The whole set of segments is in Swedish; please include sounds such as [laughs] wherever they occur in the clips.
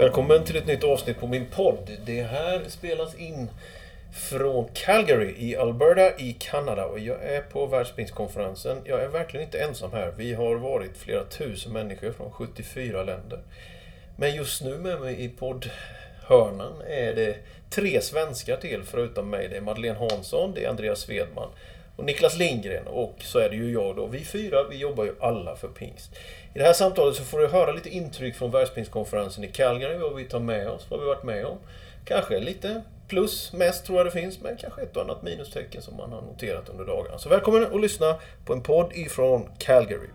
Välkommen till ett nytt avsnitt på min podd. Det här spelas in från Calgary i Alberta i Kanada och jag är på Världsbildskonferensen. Jag är verkligen inte ensam här. Vi har varit flera tusen människor från 74 länder. Men just nu med mig i poddhörnan är det tre svenskar till förutom mig. Det är Madeleine Hansson, det är Andreas Svedman och Niklas Lindgren och så är det ju jag då. Vi fyra, vi jobbar ju alla för pingst. I det här samtalet så får du höra lite intryck från världspingstkonferensen i Calgary, vad vi tar med oss, vad vi varit med om. Kanske lite plus, mest tror jag det finns, men kanske ett och annat minustecken som man har noterat under dagarna. Så välkommen att lyssna på en podd ifrån Calgary.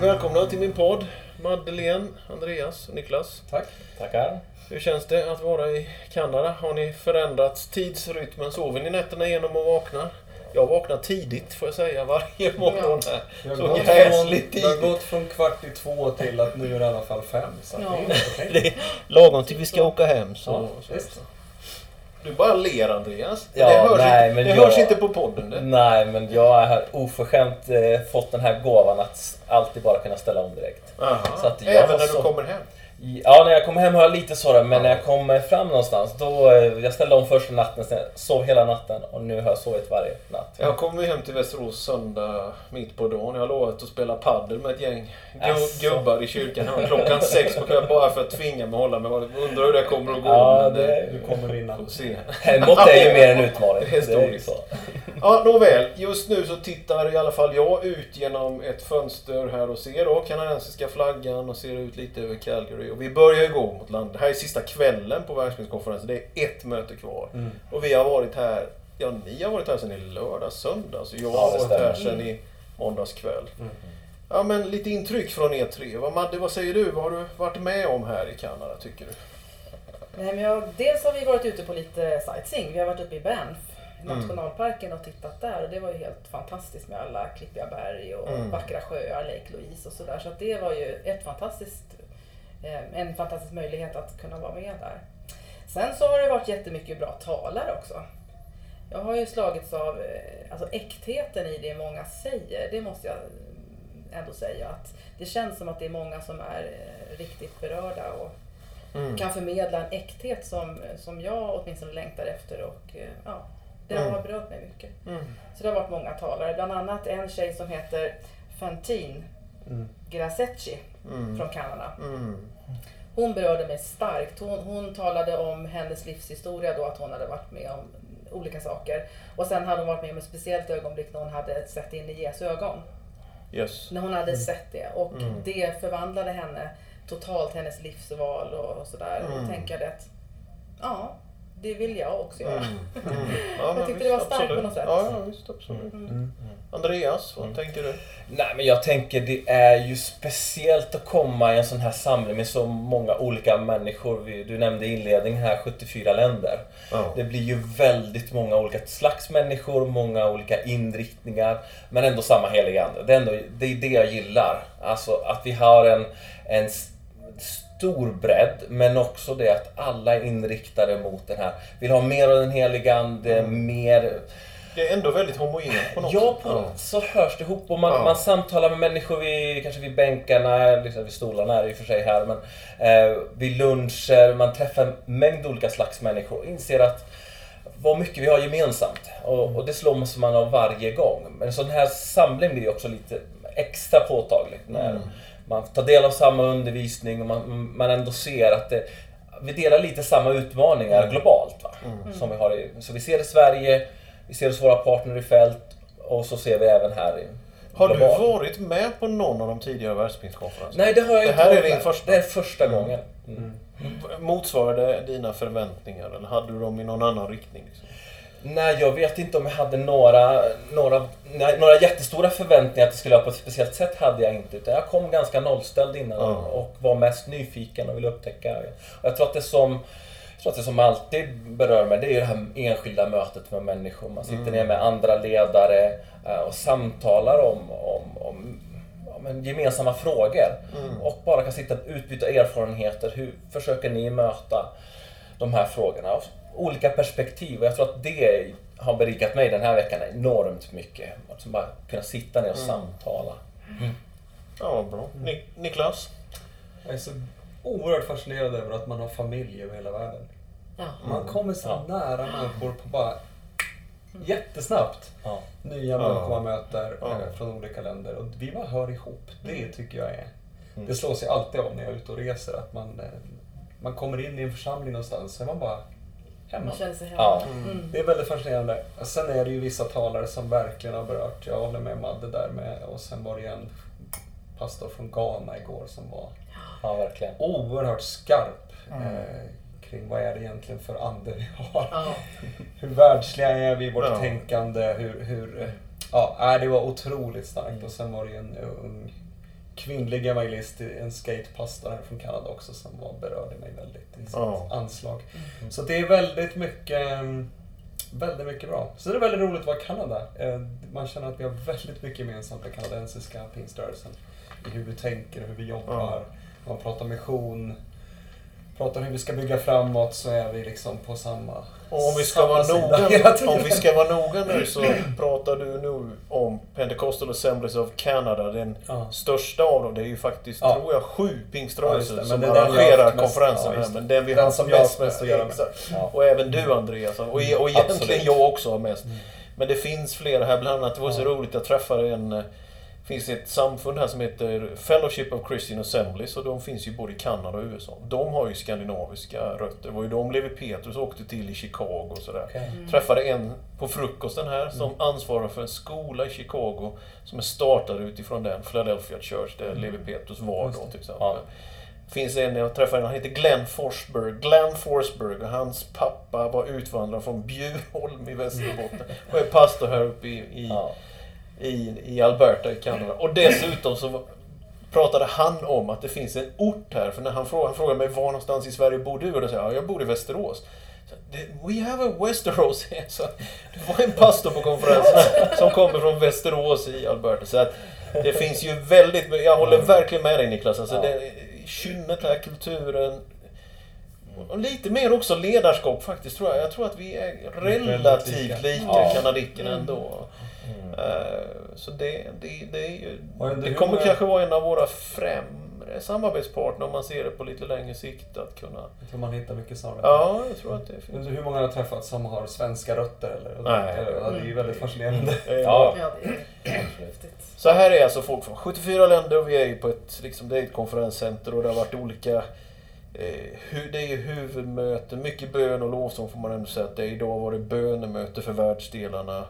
Välkomna till min podd, Madeleine, Andreas och Niklas. Tack. Tackar. Hur känns det att vara i Kanada? Har ni förändrat tidsrytmen? Sover ni nätterna igenom och vaknar? Jag vaknar tidigt får jag säga varje morgon här. Har, Så gått gräsligt från, det har tidigt. gått från kvart i två till att nu är det i alla fall fem. Så Ja. det är okej. Det är lagom till vi ska åka hem. Så, Ja, så. Du bara ler Andreas. Ja, det hörs, nej, inte, men det jag- hörs inte på podden. Det. Nej, men jag har oförskämt eh, fått den här gåvan att alltid bara kunna ställa om direkt. Aha. Så att jag Även när du så- kommer hem? Ja, när jag kommer hem har jag lite sådär, men när jag kommer fram någonstans då... eh, Jag ställde om första natten, sen sov hela natten och nu har jag sovit varje natt. Jag kommer ju hem till Västerås söndag mitt på dagen. Jag har lovat att spela paddel med ett gäng Asså. gubbar i kyrkan klockan sex på kvällen bara för att tvinga mig att hålla mig. Undrar hur det kommer att gå. Ja, det- Du kommer vinna. Får se. Hemåt är ju mer en utmaning. [laughs] Det är Det är ju så. [laughs] Ja, nåväl. Just nu så tittar i alla fall jag ut genom ett fönster här och ser då kanadensiska flaggan och ser ut lite över Calgary. Och vi börjar ju gå mot land. Det här är sista kvällen på världspelskonferensen. Det är ett möte kvar. Mm. Och vi har varit här, ja ni har varit här sedan i lördag, söndag. Så jag Ja, har varit här sedan i måndags kväll. Mm. Ja men lite intryck från er tre. Vad, Madde, vad säger du? Vad har du varit med om här i Kanada tycker du? Nej, men jag, dels har vi varit ute på lite sightseeing. Vi har varit uppe i Banff. Nationalparken och tittat där. Och det var ju helt fantastiskt med alla klippiga berg och Mm. vackra sjöar, Lake Louise och sådär. Så att det var ju ett fantastiskt, eh, en fantastisk möjlighet att kunna vara med där. Sen så har det varit jättemycket bra talare också. Jag har ju slagits av eh, alltså äktheten i det många säger. Det måste jag ändå säga. att Det känns som att det är många som är eh, riktigt berörda och Mm. kan förmedla en äkthet som, som jag åtminstone längtar efter och ja, det Mm. har berört mig mycket. Mm. Så det har varit många talare, bland annat en tjej som heter Fantine Mm. Grasecci Mm. från Kanada. Mm. Hon berörde mig starkt. Hon, hon talade om hennes livshistoria då, att hon hade varit med om olika saker. Och sen hade hon varit med om ett speciellt ögonblick när hon hade sett in i Jesu ögon. Yes. När hon hade sett det. Och Mm. det förvandlade henne totalt, hennes livsval och sådär. Och Mm. tänker jag att ja, det vill jag också göra. Mm. [laughs] Mm. Ja, Jag men tyckte visst, det var starkt absolut. på något sätt. Ja, ja visst, absolut. Mm. Andreas, vad Mm. tänker du? Nej, men jag tänker det är ju speciellt att komma i en sån här samling med så många olika människor. Du nämnde i inledningen här 74 länder. Ja. Det blir ju väldigt många olika slags människor, många olika inriktningar, men ändå samma heliga ande. Det är, ändå, det är det jag gillar. Alltså att vi har en, en s- stor bredd, men också det att alla är inriktade mot den här. Vill ha mer av den heliga ande, mer... Det är ändå väldigt homogent på något Ja, på, så hörs det ihop och man, Ja. man samtalar med människor vid, kanske vid bänkarna, liksom vid stolarna är det i och för sig här, men eh, vid luncher, man träffar en mängd olika slags människor och inser att vad mycket vi har gemensamt. Och, och det slås man av varje gång. Men en sån här samling blir också lite extra påtagligt när Mm. Man tar del av samma undervisning och man, man ändå ser att det, vi delar lite samma utmaningar Mm. globalt. Va? Mm. Som vi har i, så vi ser i Sverige, vi ser hos våra partner i fält och så ser vi även här i Har du globalt. varit med på någon av de tidigare världspingstkonferenserna? Nej, det har jag Det inte här är din med. första? Det är första gången. Mm. Motsvarade dina förväntningar eller hade du dem i någon annan riktning? Liksom? Nej, jag vet inte om jag hade några, några, några jättestora förväntningar att det skulle vara på ett speciellt sätt. hade jag inte. Utan jag kom ganska nollställd innan Ja. och var mest nyfiken och ville upptäcka. Och jag tror att det som jag tror att det som alltid berör mig, det är ju det här enskilda mötet med människor. Man sitter Mm. ner med andra ledare eh, och samtalar om, om, om, om en gemensamma frågor. Mm. Och bara kan sitta och utbyta erfarenheter. Hur försöker ni möta de här frågorna? Olika perspektiv. Och jag tror att det har berikat mig den här veckan enormt mycket. Att bara kunna sitta ner och Mm. samtala. Ja, bra. Nik- Niklas? Jag är så oerhört fascinerad över att man har familj över hela världen. Ja. Man kommer så Ja. nära människor på bara jättesnabbt. Ja. Nya människor man möter Ja. eh, från olika länder. Och vi bara hör ihop. Det tycker jag är... Mm. Det slås jag alltid av när jag är ute och reser. Att man, eh, man kommer in i en församling någonstans så är man bara hemma. Hemma. Ja. Mm. Det är väldigt fascinerande. Sen är det ju vissa talare som verkligen har berört. Jag håller med Madde där med. Och sen var det ju en pastor från Ghana igår som var ja, verkligen. oerhört skarp Mm. eh, kring vad är det egentligen för ande vi har. Ja. [laughs] Hur världsliga är vi i vårt Ja. tänkande? Hur, hur, eh, ja, nej, det var otroligt starkt. Mm. Och sen var det ju en ung kvinnlig evangelist, en skatepastor här från Kanada också som var, berörde mig väldigt i sitt Ja. anslag. Mm. Så det är väldigt mycket, mm, väldigt mycket bra. Så det är väldigt roligt att vara i Kanada. Eh, Man känner att vi har väldigt mycket gemensamt med kanadensiska pingströrelsen. I hur vi tänker, hur vi jobbar. Ja. Man pratar mission, pratar hur vi ska bygga framåt så är vi liksom på samma Och om vi ska vara noga, om vi ska vara noga nu så pratar du nu om Pentecostal Assemblies of Canada. Den Ja. största av dem, det är ju faktiskt, Ja. tror jag, sju Ja, pingströrelser det. som arrangerar mest- konferensen ja, här. Men den vi Den har som har mest att göra med. Ja. Och även du Andreas. Och, och egentligen Absolut. jag också har mest. Men det finns flera här, bland annat, det var så Ja. roligt, jag träffade en eh, finns ett samfund här som heter Fellowship of Christian Assemblies och de finns ju både i Kanada och USA. De har ju skandinaviska rötter. Det var ju de Levi Petrus åkte till i Chicago och sådär. Okej. Träffade en på frukosten här som ansvarar för en skola i Chicago som är startad utifrån den, Philadelphia Church, där Levi Petrus var Just då det. till exempel. Ja. finns en jag träffade, han heter Glenn Forsberg. Glenn Forsberg och hans pappa var utvandrare från Bjurholm i Västerbotten och är pastor här uppe i, i, Ja. I, i Alberta i Kanada. Och dessutom så pratade han om att det finns en ort här. För när han frågade, han frågade mig var någonstans i Sverige bor du? Och då sa jag, ja, jag bor i Västerås. Så, "Det- We have a Westeros here. Så det var en pastor på konferensen som kommer från Västerås i Alberta. Så att det finns ju väldigt Jag håller verkligen med dig Niklas. Alltså Ja. det, kynnet här, kulturen. Och lite mer också ledarskap faktiskt tror jag. Jag tror att vi är relativt lika. Ja. kanadickerna Mm. ändå. Mm. Eh, Så det, det, det är ju... Det kommer många- kanske vara en av våra främre samarbetspartner om man ser det på lite längre sikt att kunna... Jag tror man hittar mycket samarbete. Ja, jag tror att det finns. Hur många har träffat som har svenska rötter? Eller? Nej. Ja, det är ju väldigt fascinerande. Eh, Ja. Ja, det är. [laughs] Så här är alltså folk från 74 länder och vi är ju på ett, liksom, det är ett konferenscenter och det har varit olika eh, det är ju huvudmöte, mycket bön och lovsång får man ändå säga att det är. Idag var det bönemöte för världsdelarna.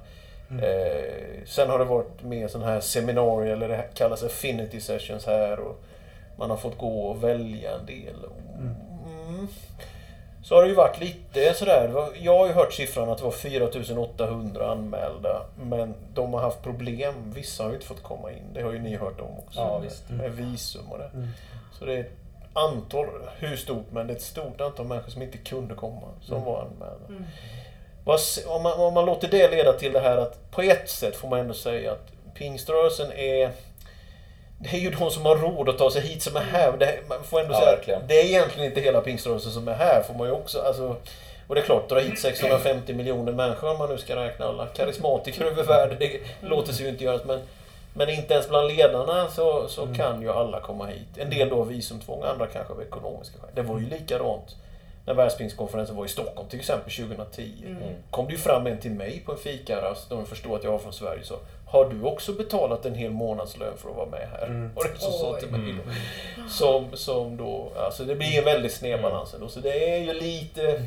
Mm. Eh, sen har det varit mer sån här seminarier, eller det här kallas affinity sessions här. Och man har fått gå och välja en del. Mm. Så har det ju varit lite sådär. Jag har ju hört siffran att det var 4800 anmälda. Men de har haft problem. Vissa har ju inte fått komma in. Det har ju ni hört om också. Ja, visst. Med visum och det. Mm. Så det är ett antal, hur stort, men det är ett stort antal människor som inte kunde komma. Som Mm. var anmälda. Mm. Om man, om man låter det leda till det här att på ett sätt får man ändå säga att pingströrelsen är det är ju de som har råd att ta sig hit som är här. Det, man får ändå Ja, säga verkligen. det är egentligen inte hela pingströrelsen som är här. Får man ju också, alltså, och det är klart, dra hit 650 miljoner människor om man nu ska räkna alla karismatiker över världen. Det låter sig ju inte göras. Men, men inte ens bland ledarna så, så Mm. kan ju alla komma hit. En del då av visumtvång, andra kanske av ekonomiska skäl. Det var ju likadant när Världspingstkonferensen var i Stockholm till exempel 2010 Mm. kom det ju fram en till mig på en fikarast när de förstod att jag var från Sverige så Har du också betalat en hel månadslön för att vara med här? Mm. Och det som sa till mig Mm. då. Som, som då, alltså det blir en väldig snedbalans ändå. Så det är ju lite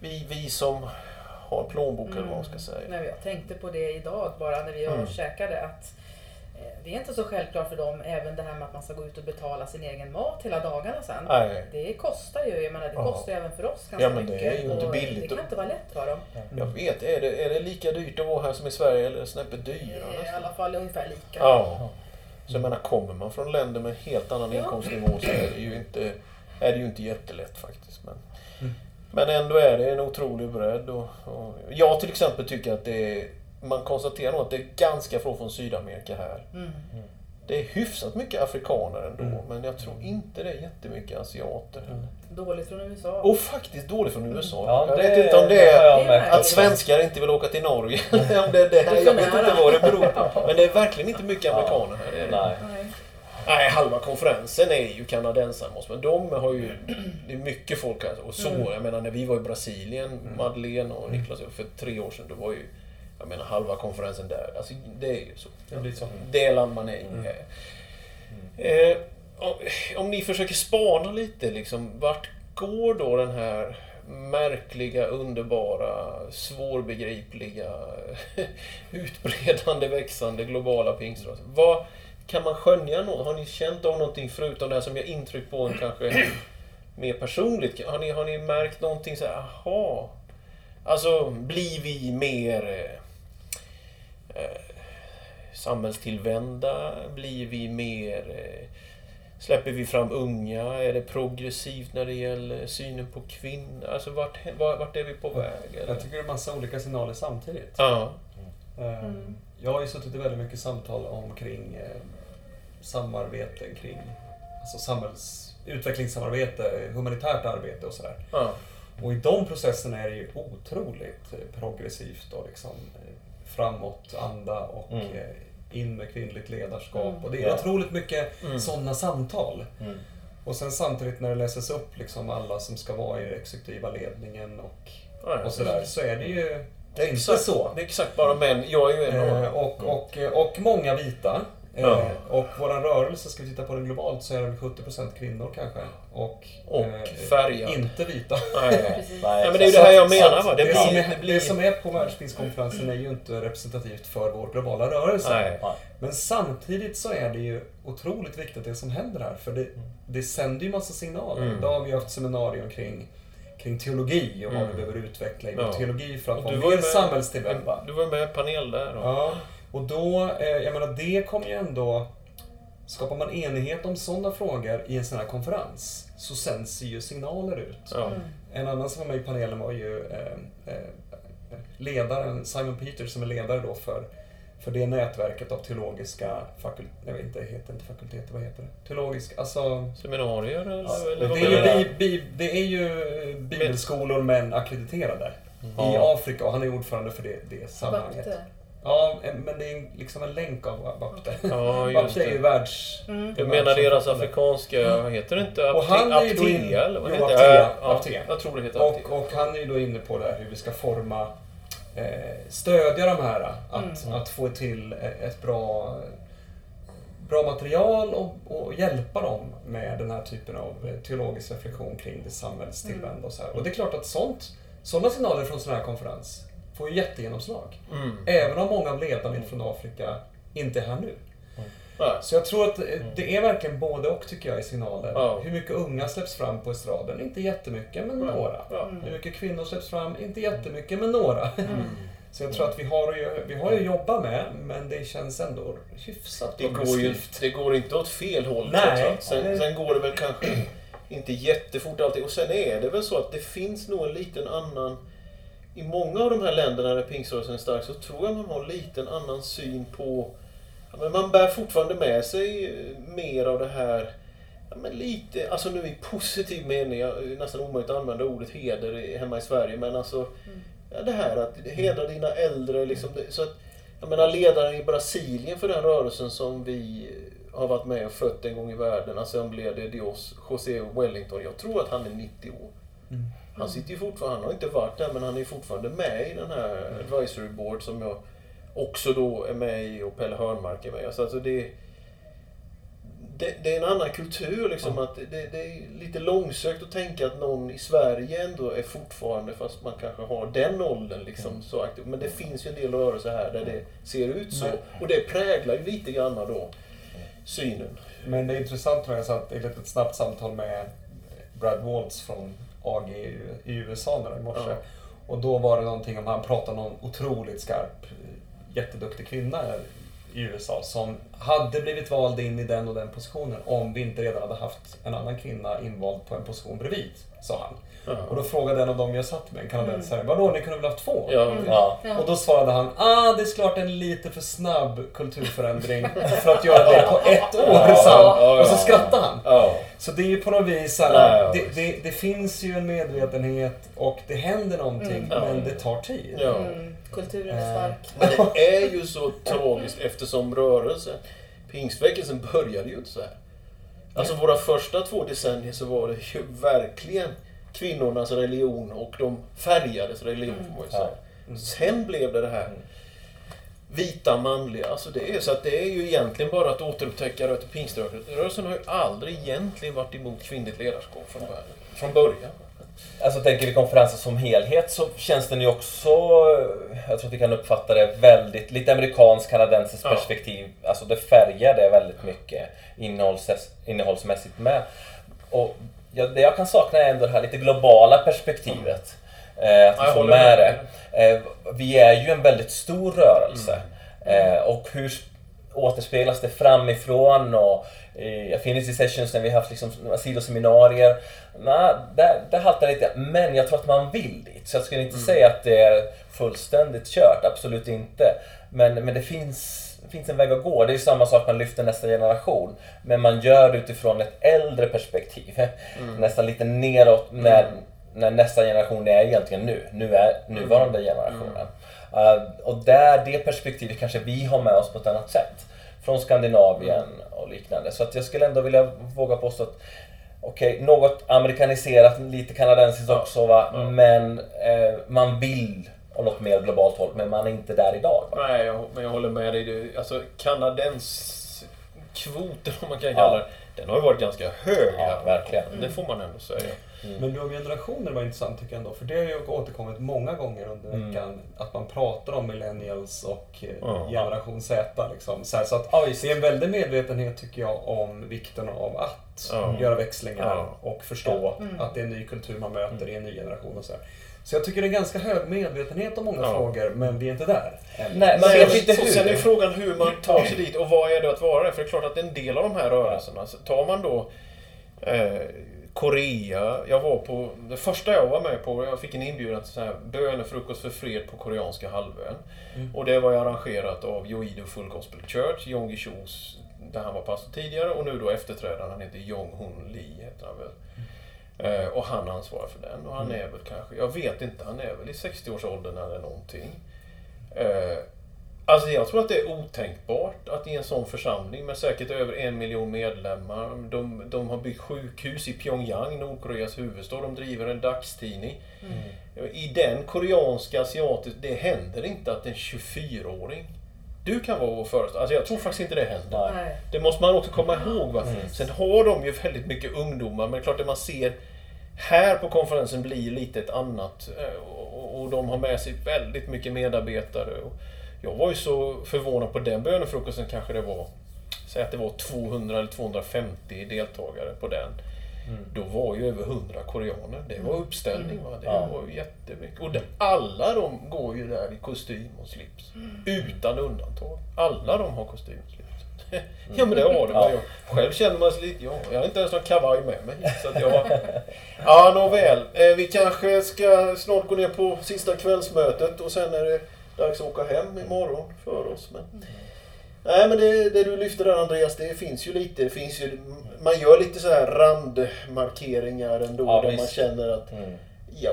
vi, vi som har plånbok eller vad man ska säga. Nej, jag tänkte på det idag bara när vi Mm. käkade att eh, det är inte så självklart för dem även det här med att man ska gå ut och betala sin egen mat hela dagarna sen. Nej, Det kostar ju, jag menar det Ja. kostar ju även för oss ganska Ja, men det mycket. är ju inte billigt Det kan inte vara lätt för dem. jag vet. Är det, är det lika dyrt att vara här som i Sverige eller snäppet Det dyrare? är I alla fall ungefär lika. Ja. Så jag menar, kommer man från länder med en helt annan Ja. inkomstnivå så är det ju inte, är det ju inte jättelätt faktiskt. Men, Mm. men ändå är det en otrolig bredd. Och, och jag till exempel tycker att det är, man konstaterar nog att det är ganska få från Sydamerika här. Mm. Det är hyfsat mycket afrikaner ändå, Mm. men jag tror inte det är jättemycket asiater. Mm. Dåligt från USA. Och faktiskt dåligt från USA. Ja, jag det- vet inte om det är Det att svenskar inte vill åka till Norge. [laughs] om det är det Jag vet inte vad det beror på. [laughs] Men det är verkligen inte mycket amerikaner här. Det är det. Nej. Nej. Halva konferensen är ju kanadensare. måste- Men de har ju... [clears throat] Det är mycket folk här. Och så, Mm. jag menar när vi var i Brasilien, Madeleine och Niklas, för tre år sedan, då var ju... Jag menar halva konferensen där. Alltså det är ju så. Det blir så. Det land man är i. Mm. Eh, om, ni försöker spana lite, liksom, vart går då den här märkliga, underbara, svårbegripliga, [laughs] utbredande, växande globala pingströrelsen? Vad kan man skönja något? Har ni känt av någonting förutom det här som gör intryck på en kanske [clears throat] mer personligt? Har ni, har ni märkt någonting så här, aha, alltså blir vi mer eh, samhällstillvända? Blir vi mer... Eh, släpper vi fram unga? Är det progressivt när det gäller synen på kvinnor? Alltså vart, vart, är vi på väg? Eller? Jag tycker det är massa olika signaler samtidigt. Ja. Eh, Mm. Jag har ju suttit i väldigt mycket samtal omkring eh, samarbeten kring alltså samhälls, utvecklingssamarbete, humanitärt arbete och sådär. ja. Och i de processerna är det ju otroligt eh, progressivt och liksom eh, framåt anda och Mm. eh, in med kvinnligt ledarskap. Mm. Och det är Ja. otroligt mycket Mm. sådana samtal. Mm. Och sen samtidigt när det läses upp liksom alla som ska vara i den exekutiva ledningen och, Ja, och sådär så är det ju Det är inte exakt så. Det är exakt bara män. Jag är ju en av Eh, dem. och, och, och många vita. Eh. Och våran rörelse, ska vi titta på den globalt, så är det väl 70% kvinnor kanske. Och, Och eh, färgad. inte vita. Nej. [laughs] Men det är ju det här jag menar va. Det Det, som blir... är, Det blir... det som är på världspingstkonferensen är ju inte representativt för vår globala rörelse. Nej. Men samtidigt så är det ju otroligt viktigt det som händer här. För det, det sänder ju massa signaler. Mm. Idag har vi haft seminarium kring, kring teologi och vad Mm. vi behöver utveckla i Ja. teologi för att Och vara ju mer med- samhällstillvända. Du var med i panel där. Och... Ja, och då, eh, jag menar det kommer ju ändå... Skapar man enighet om sådana frågor i en sån här konferens så sänds ju signaler ut. Mm. En annan som var med i panelen var ju eh, eh, ledaren Simon Peters som är ledare då för, för det nätverket av teologiska fakulteter, jag vet inte, heter inte fakulteter, vad heter det? Teologiska, alltså... Seminarier eller? Ja, eller det, är ju bi, bi, det är ju bibelskolor men akkrediterade i Ja. Afrika och han är ordförande för det, det sammanhanget. Ja, men det är liksom en länk av Bapte. Ja, [laughs] Bapte är ju världs... Mm. Du menar deras afrikanska, vad heter det inte? Och han är ju då in- eller vad Jo, heter det? Ja, Aptea. jag tror det heter Aptea. Och, och han är ju då inne på det här hur vi ska forma, eh, stödja de här, att, Mm. att få till ett bra, bra material och, och hjälpa dem med den här typen av eh, teologisk reflektion kring det samhällstillvända och så här. Och det är klart att sånt, sådana signaler från sån här konferens får ju jättegenomslag. Mm. Även om många av ledarna från Afrika inte är här nu. Nej. Så jag tror att eh, det är verkligen både och tycker jag i signaler. Ja. Hur mycket unga släpps fram på estraden? Inte jättemycket, men några. Ja. Mm. Hur mycket kvinnor släpps fram? Inte jättemycket, men några. Mm. [laughs] Så jag tror att vi har, ju, vi har att jobba med, men det känns ändå hyfsat Det går ju det går inte åt fel håll Nej. Sen, sen går det väl kanske inte jättefort alltid. Och sen är det väl så att det finns nog en liten annan... I många av de här länderna där pingströrelsen är stark så tror jag man har en liten annan syn på... Ja, men man bär fortfarande med sig eh, mer av det här... Ja, men lite, alltså nu i positiv mening, jag är nästan omöjligt att använda ordet heder i- hemma i Sverige, men alltså ja, det här att hedra dina äldre. Liksom, det, så att, jag menar ledaren i Brasilien för den rörelsen som vi har varit med och fött en gång i världen, Assemblea de Dios, José Wellington. Jag tror att han är 90 år. Mm. Han sitter ju fortfarande, han har inte varit där, men han är fortfarande med i den här advisory board som jag också då är med i och Pelle Hörnmark är med. Alltså, alltså det, det, det är en annan kultur liksom. Att det, det är lite långsökt att tänka att någon i Sverige ändå är fortfarande, fast man kanske har den åldern liksom, så aktiv. Men det finns ju en del rörelser här där det ser ut så. Och det präglar ju lite grann då synen. Men det är intressant tror jag, så att i ett snabbt samtal med Brad Waltz från AG i i USA i morse. Ja. Och då var det någonting om, han pratade om någon otroligt skarp, jätteduktig kvinna i USA som hade blivit vald in i den och den positionen om vi inte redan hade haft en annan kvinna invald på en position bredvid. sa han. Ja. Och då frågade en av dem jag satt med, en kanadensare, vadå ni kunde väl haft två? Ja. Ja. Ja. Och då svarade han, ah det är klart en lite för snabb kulturförändring för att göra det på ett år, sa Och så skrattade han. Ja. Så det är ju på något vis här, ja, det, det, det finns ju en medvetenhet och det händer någonting, Mm. Men det tar tid. Ja. Mm, kulturen är Eh, stark. Men det [laughs] är ju så tragiskt eftersom rörelsen, pingstväckelsen började ju inte så här. Alltså våra första två decennier så var det ju verkligen kvinnornas religion och de färgades religion får man ju säga. Mm. Sen blev det det här vita manliga. Alltså det är så att det är ju egentligen bara att återupptäcka rötter. Pingströrelsen har ju aldrig egentligen varit emot kvinnligt ledarskap från, början- från början. Alltså tänker vi konferensen som helhet så känns den ju också, jag tror att vi kan uppfatta det väldigt, lite amerikansk kanadensiskt Ja. perspektiv. Alltså det färgar det väldigt mycket innehålls, innehållsmässigt med. Och jag, det jag kan sakna är ändå det här lite globala perspektivet. Eh, att Ja, vi får med det. Eh, vi är ju en väldigt stor rörelse. Mm. Eh, och hur återspeglas det framifrån och i affinity sessions när vi haft liksom sidoseminarier. Nej, det, det haltar lite. Men jag tror att man vill dit. Så jag skulle inte säga att det är fullständigt kört. Absolut inte. Men, men det finns, finns en väg att gå. Det är samma sak man lyfter nästa generation. Men man gör det utifrån ett äldre perspektiv. Nästan lite neråt när, när nästa generation är egentligen nu. Nu är nuvarande generationen. Uh, och där, det perspektivet kanske vi har med oss på ett annat sätt. Från Skandinavien och liknande. Så att jag skulle ändå vilja våga påstå att Okej, något amerikaniserat, lite kanadensiskt också va. Men eh, man vill åt något mer globalt håll. Men man är inte där idag. Va? Nej, jag, men jag håller med dig. Det- Alltså kanadenskvoten, om man kan kalla det, den har ju varit ganska hög. Ja, verkligen. Det får man ändå säga. Men du om generationer var intressant tycker jag ändå, för det har ju återkommit många gånger under Mm. veckan. Att man pratar om millennials och Ja. generation Z. Liksom. Så, här, så att visst. det är en väldig medvetenhet tycker jag om vikten av att göra växlingar Ja. och förstå Mm. att det är en ny kultur man möter i en ny generation. Och så, här. Så jag tycker det är ganska hög medvetenhet om många Ja. frågor, men vi är inte där än. Nej, man vet inte och sen är hur. frågan hur man tar sig dit och vad är det att vara det? För det är klart att en del av de här rörelserna, så tar man då eh, Korea, jag var på, det första jag var med på, jag fick en inbjudan till så här bönefrukost för fred på koreanska halvön. Mm. Och det var ju arrangerat av Yoido Full Gospel Church, Yonggi Chos, där han var pastor tidigare och nu då efterträdaren, han heter Jong Hun Lee, heter han väl. Eh, och han ansvarar för den. Och han är väl kanske, jag vet inte, han är väl i 60-årsåldern eller någonting. Eh, alltså jag tror att det är otänkbart att i en sån församling med säkert över en miljon medlemmar, de, de har byggt sjukhus i Pyongyang, Nordkoreas huvudstad, de driver en dagstidning. I den koreanska, asiatiska, det händer inte att en 24-åring du kan vara vår föreståndare. Alltså jag tror faktiskt inte det händer. Nej. Nej. Det måste man också komma ihåg. Va? Sen har de ju väldigt mycket ungdomar, men det är klart det man ser här på konferensen blir lite ett annat. eh, Och de har med sig väldigt mycket medarbetare. Jag var ju så förvånad på den bönefrukosten kanske det var, säg att det var 200 eller 250 deltagare på den. Då var ju över 100 koreaner. Det var uppställning. Va? Det Ja. var jättemycket. Och det, alla de går ju där i kostym och slips. Utan undantag. Alla de har kostym och slips. Ja men det har de. Ja. Jag själv känner man sig lite... Ja, jag har inte ens någon kavaj med mig. Så att jag, ja nåväl. Eh, vi kanske ska snart gå ner på sista kvällsmötet och sen är det dags att åka hem imorgon för oss. Men, Nej men det, det du lyfter där Andreas, det finns ju lite. Det finns ju, man gör lite så här randmarkeringar ändå Ja, där visst. man känner att Mm. Ja,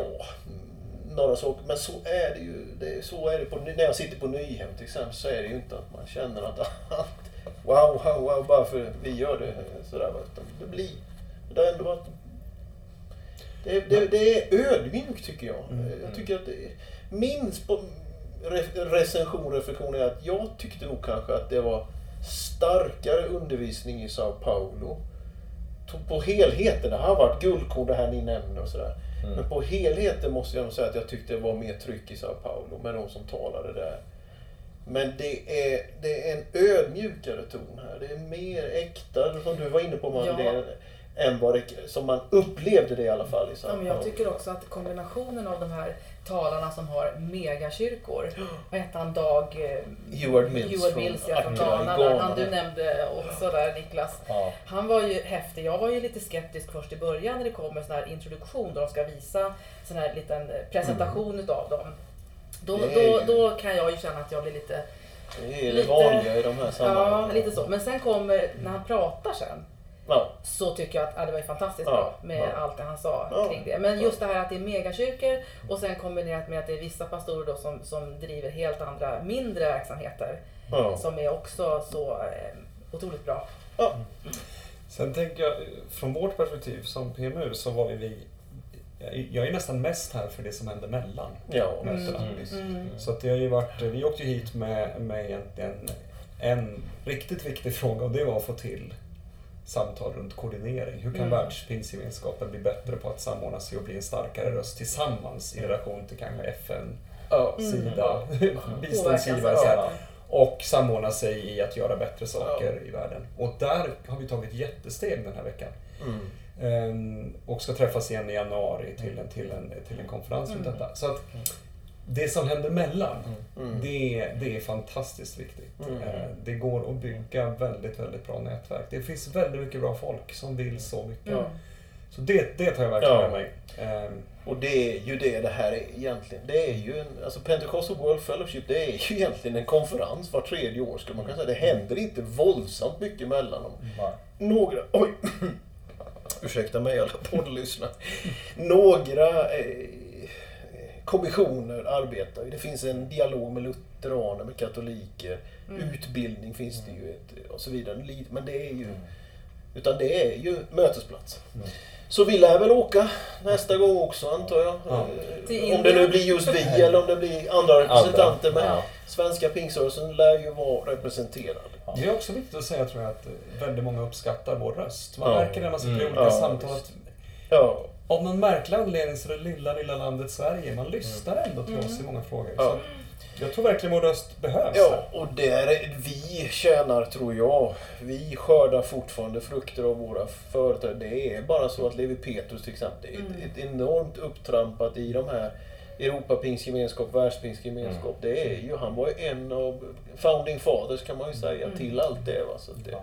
mm, några saker. Men så är det ju. Det, så är det på, när jag sitter på Nyhem till exempel så är det ju inte att man känner att allt, wow, wow, wow, bara för vi gör det sådär. Det blir, det har ändå varit det, det, det är ödmjukt tycker jag. Jag tycker att det min recension, reflektion är att jag tyckte nog kanske att det var starkare undervisning i Sao Paulo. På helheten, det har varit guldkorn det här ni nämner och sådär. Men på helheten måste jag nog säga att jag tyckte det var mer tryck i Sao Paulo med de som talade där. Men det är, det är en ödmjukare ton här. Det är mer äkta, som du var inne på man. Ja. Än vad det, som man upplevde det i alla fall. I Ja, men jag tycker också att kombinationen av de här talarna som har megakyrkor. Vad hette han? Dag... eh, Heward Mills Heward från Mills ja, från i Ghana. Där, han du nämnde också där Niklas. Ja. Han var ju häftig. Jag var ju lite skeptisk först i början när det kom en sån här introduktion där de ska visa sån här liten presentation utav dem. Då, Mm. Då, ju- då kan jag ju känna att jag blir lite, Det är det Lite- vanliga i de här ja, sammanhangen. lite så. Men sen kommer, när han pratar sen, Ja. så tycker jag att ja, det var ju fantastiskt Ja, bra med ja. allt det han sa Ja, kring det. Men just det här att det är megakyrkor och sen kombinerat med att det är vissa pastorer då som, som driver helt andra mindre verksamheter Ja. som är också så eh, otroligt bra. Ja. Sen tänker jag, från vårt perspektiv som PMU så var vi jag är nästan mest här för det som händer mellan Ja, mötena. Mm. visst. Mm. Så att det har ju varit, vi åkte ju hit med, med egentligen en riktigt viktig [laughs] fråga och det var att få till samtal runt koordinering. Hur kan Mm. världspingstgemenskapen bli bättre på att samordna sig och bli en starkare röst tillsammans i relation till kanske FN, Ja. Sida, Mm. [laughs] biståndsgivare så här, och samordna sig i att göra bättre saker i världen. Och där har vi tagit jättesteg den här veckan. Mm. Ehm, och ska träffas igen i januari till en, till en, till en konferens runt Mm. detta. Så att det som händer mellan, Mm. det, det är fantastiskt viktigt. Mm. Eh, Det går att bygga väldigt, väldigt bra nätverk. Det finns väldigt mycket bra folk som vill så mycket. Mm. Så det, det tar jag verkligen Ja. med mig. Ehm, Och det är ju det det här är egentligen. Det är ju en, alltså Pentecostal World Fellowship, det är ju egentligen en konferens var tredje år skulle man kunna säga. Det händer inte våldsamt mycket mellan dem. Några, oj, ursäkta mig alla poddlyssnare. Några eh, kommissioner arbetar ju. Det finns en dialog med lutheraner, med katoliker. Utbildning finns det ju ett, och så vidare. Men det är ju, utan det är ju mötesplats. Så vi lär väl åka nästa gång också antar jag. Ja. Eh, Om det nu blir just vi eller om det blir andra representanter. Men svenska pingströrelsen lär ju vara representerad. Det är också viktigt att säga tror jag att väldigt många uppskattar vår röst. Man Ja. märker det när man sitter i Mm. olika Ja, samtal att Ja, av någon märklig anledning så är det lilla, lilla landet Sverige. Man lyssnar ändå till oss i många frågor. Ja. Så jag tror verkligen vår röst behövs. ja och där är, vi tjänar, tror jag, vi skördar fortfarande frukter av våra företag. Det är bara så att Levi Petrus till exempel, är ett, ett enormt upptrampat i de här Europapingstgemenskap, världspingstgemenskap. Det är ju, han var ju en av founding fathers kan man ju säga till allt det. Va? Så det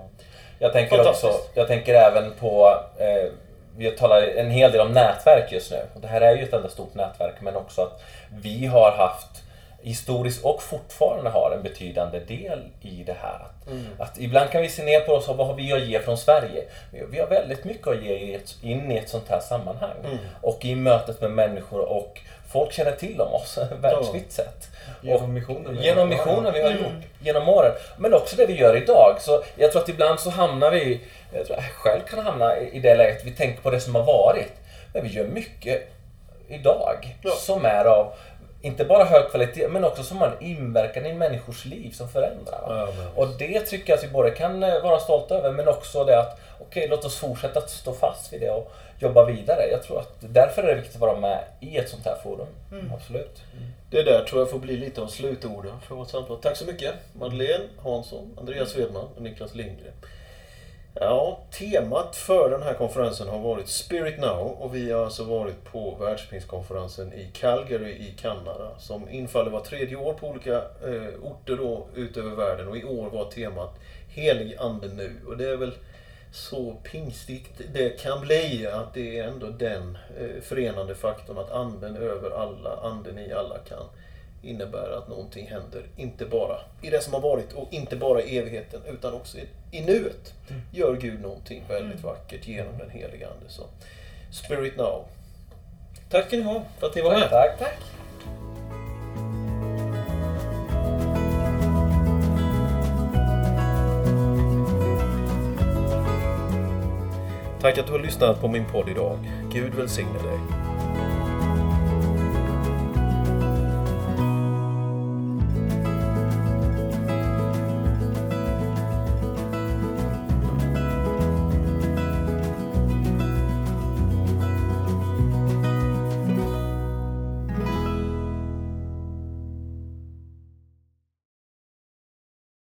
Jag tänker också, jag tänker även på, eh, vi talar en hel del om nätverk just nu. Och det här är ju ett enda stort nätverk men också att vi har haft historiskt och fortfarande har en betydande del i det här. Att, Mm. att ibland kan vi se ner på oss och vad har vi att ge från Sverige? Vi, har väldigt mycket att ge in i ett sånt här sammanhang. Mm. Och i mötet med människor och folk känner till om oss [laughs] världsvitt sett. Genom missionen. Genom missionen vi har Mm. gjort genom åren. Men också det vi gör idag. Så jag tror att ibland så hamnar vi, jag tror jag själv kan hamna i det läget, vi tänker på det som har varit. Men vi gör mycket idag Ja. som är av, inte bara hög kvalitet, men också som har en inverkan i människors liv som förändrar. va? Ja, Och det tycker jag att vi både kan eh, vara stolta över, men också det att okej, låt oss fortsätta att stå fast vid det och jobba vidare. Jag tror att därför är det viktigt att vara med i ett sånt här forum. Absolut. Det där tror jag får bli lite av slutorden för vårt samtal. Tack så mycket Madeleine Hansson, Andreas Svedman och Niklas Lindgren. Ja, temat för den här konferensen har varit Spirit Now och vi har alltså varit på världspingstkonferensen i Calgary i Kanada som infaller var tredje år på olika eh, orter då utöver världen och i år var temat Helig Ande nu. Och det är väl så pingstigt det kan bli att det är ändå den eh, förenande faktorn att anden över alla, anden i alla kan innebära att någonting händer. Inte bara i det som har varit och inte bara i evigheten utan också i, i nuet. Gör Gud någonting väldigt vackert genom den heliga Ande. Så Spirit Now. Tack ska ni ha för att ni var med. Tack. Tack! Tack att du har lyssnat på min podd idag. Gud välsigne dig.